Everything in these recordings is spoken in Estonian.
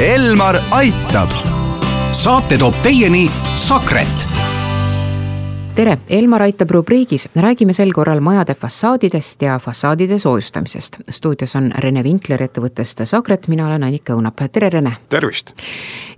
Elmar aitab. saate toob teieni Sakret tere, Elmar aitab rubriigis, räägime sel korral majade fassaadidest ja fassaadide soojustamisest. stuudios on Rene Vinkler ettevõttest Sakret, mina olen Annika Õunap, tere Rene. tervist.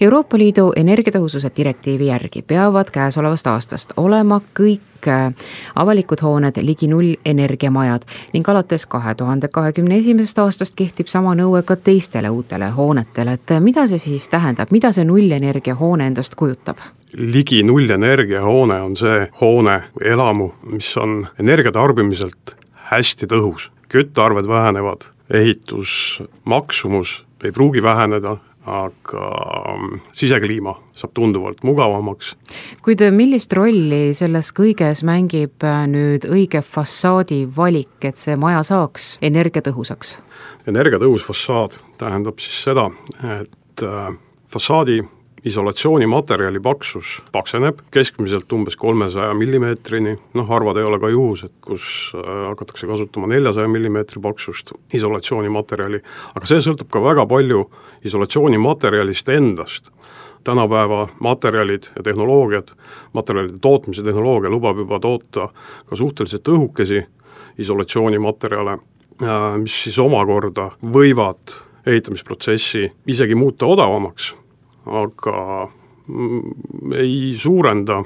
Euroopa Liidu energiatõhususe direktiivi järgi peavad käesolevast aastast olema kõik äh, avalikud hooned ligi nullenergiamajad ning alates kahe tuhande kahekümne esimesest aastast kehtib sama nõue ka teistele uutele hoonetele, et mida see siis tähendab, mida see nullenergia hoone endast kujutab? ligi nullenergia hoone on see hoone või elamu, mis on energia tarbimiselt hästi tõhus. küttearved vähenevad, ehitusmaksumus ei pruugi väheneda, aga mm, sisekliima saab tunduvalt mugavamaks. kuid millist rolli selles kõiges mängib äh, nüüd õige fassaadi valik, et see maja saaks energiatõhusaks? energiatõhus fassaad tähendab siis seda, et äh, fassaadi isolatsioonimaterjali paksus pakseneb keskmiselt umbes kolmesaja millimeetrini, noh harvad ei ole ka juhused, kus äh, hakatakse kasutama neljasaja millimeetri paksust isolatsioonimaterjali, aga see sõltub ka väga palju isolatsioonimaterjalist endast. Tänapäeva materjalid ja tehnoloogiad, materjalide tootmise tehnoloogia lubab juba toota ka suhteliselt õhukesi isolatsioonimaterjale, äh, mis siis omakorda võivad ehitamisprotsessi isegi muuta odavamaks aga mm, ei suurenda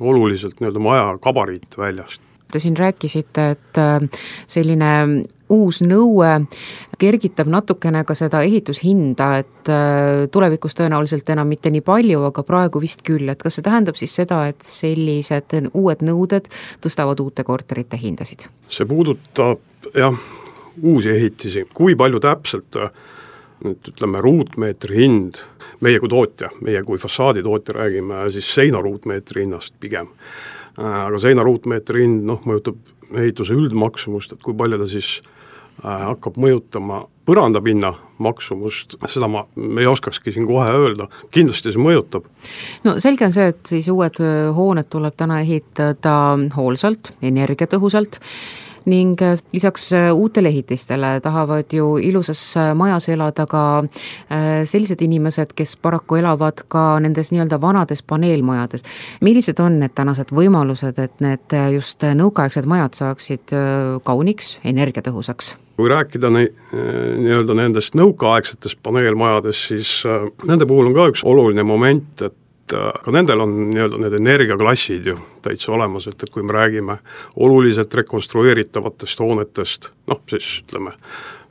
oluliselt nii-öelda maja gabariit väljast. Te siin rääkisite, et äh, selline uus nõue kergitab natukene ka seda ehitushinda, et äh, tulevikus tõenäoliselt enam mitte nii palju, aga praegu vist küll, et kas see tähendab siis seda, et sellised uued nõuded tõstavad uute korterite hindasid? see puudutab jah, uusi ehitisi, kui palju täpselt äh, nüüd ütleme, ruutmeetri hind, meie kui tootja, meie kui fassaaditootja räägime siis seina ruutmeetri hinnast pigem. Äh, aga seina ruutmeetri hind noh, mõjutab ehituse üldmaksumust, et kui palju ta siis äh, hakkab mõjutama põrandapinna maksumust, seda ma ei oskakski siin kohe öelda, kindlasti see mõjutab. no selge on see, et siis uued hooned tuleb täna ehitada hoolsalt, energiatõhusalt ning äh, lisaks äh, uutele ehitistele tahavad ju ilusas äh, majas elada ka sellised inimesed, kes paraku elavad ka nendes nii-öelda vanades paneelmajades. millised on need tänased võimalused, et need just nõukaaegsed majad saaksid kauniks, energiatõhusaks? kui rääkida nii, nii-öelda nendest nõukaaegsetest paneelmajadest, siis nende puhul on ka üks oluline moment, et et ka nendel on nii-öelda need energiaklassid ju täitsa olemas, et, et kui me räägime oluliselt rekonstrueeritavatest hoonetest, noh siis ütleme,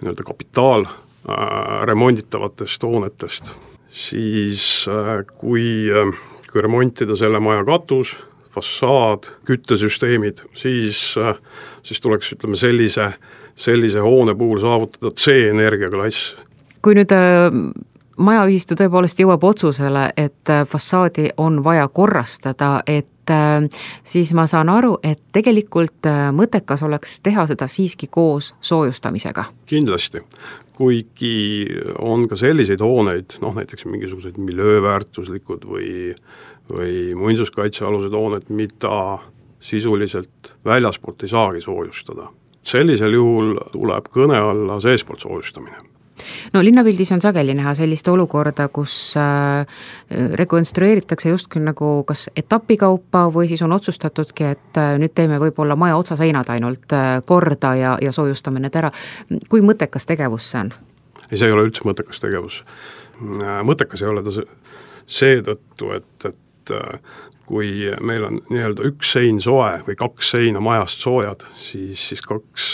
nii-öelda kapitaal äh, remonditavatest hoonetest, siis äh, kui äh,, kui remontida selle maja katus, fassaad, küttesüsteemid, siis äh,, siis tuleks ütleme sellise, sellise hoone puhul saavutada C-energiaklass. kui nüüd äh majaühistu tõepoolest jõuab otsusele, et äh, fassaadi on vaja korrastada, et äh, siis ma saan aru, et tegelikult äh, mõttekas oleks teha seda siiski koos soojustamisega. kindlasti, kuigi on ka selliseid hooneid, noh näiteks mingisugused miljööväärtuslikud või või muinsuskaitsealused hooned, mida sisuliselt väljaspoolt ei saagi soojustada. sellisel juhul tuleb kõne alla seestpoolt soojustamine no linnapildis on sageli näha sellist olukorda, kus äh, rekonstrueeritakse justkui nagu kas etapikaupa või siis on otsustatudki, et äh, nüüd teeme võib-olla maja otsaseinad ainult äh, korda ja, ja soojustame need ära. kui mõttekas tegevus see on? ei, see ei ole üldse mõttekas tegevus. mõttekas ei ole ta seetõttu, et, et kui meil on nii-öelda üks sein soe või kaks seina majast soojad, siis, siis kaks,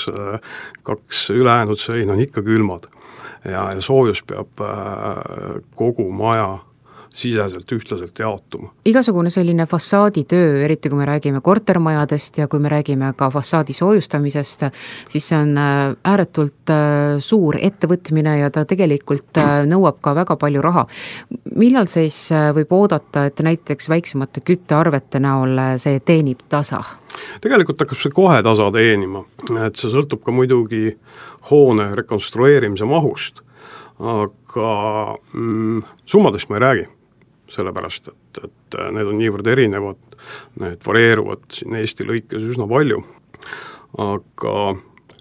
kaks ülejäänud seina on ikka külmad. Ja, ja soojus peab äh, kogu maja siseselt ühtlaselt jaotuma. igasugune selline fassaaditöö, eriti kui me räägime kortermajadest ja kui me räägime ka fassaadi soojustamisest, siis see on äh, ääretult äh, suur ettevõtmine ja ta tegelikult nõuab ka väga palju raha. millal siis võib oodata, et näiteks väiksemate küttearvete näol see teenib tasa? tegelikult hakkab see kohe tasa teenima, et see sõltub ka muidugi hoone rekonstrueerimise mahust, aga mm, summadest ma ei räägi, sellepärast et, et need on niivõrd erinevad, need varieeruvad siin Eesti lõikes üsna palju, aga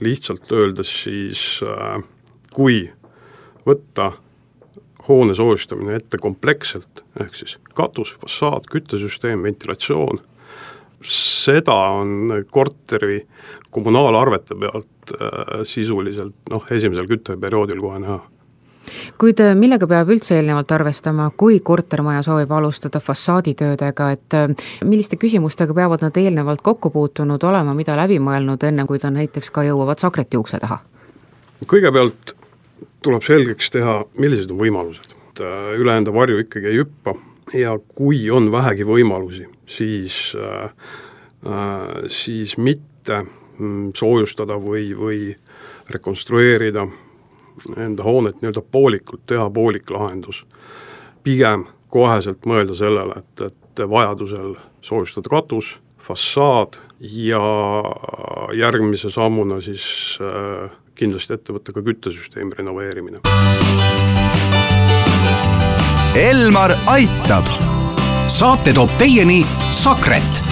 lihtsalt öeldes siis äh, kui võtta hoone soojustamine ette kompleksselt, ehk siis katus, fassaad, küttesüsteem, ventilatsioon, seda on korteri kommunaalarvete pealt äh, sisuliselt noh, esimesel kütteperioodil kohe näha kuid äh, millega peab üldse eelnevalt arvestama, kui kortermaja soovib alustada fassaaditöödega, et äh, milliste küsimustega peavad nad eelnevalt kokku puutunud olema, mida läbi mõelnud, enne kui ta näiteks ka jõuavad sakreti ukse taha? kõigepealt tuleb selgeks teha, millised on võimalused, äh, üle enda varju ikkagi ei hüppa ja kui on vähegi võimalusi, siis äh,, siis mitte mm, soojustada või, või rekonstrueerida enda hoonet nii-öelda poolikult, teha poolik lahendus. pigem koheselt mõelda sellele, et, et vajadusel soojustada katus, fassaad ja järgmise sammuna siis äh, kindlasti ette võtta ka küttesüsteemi renoveerimine. Elmar aitab. saate toob teieni Sakret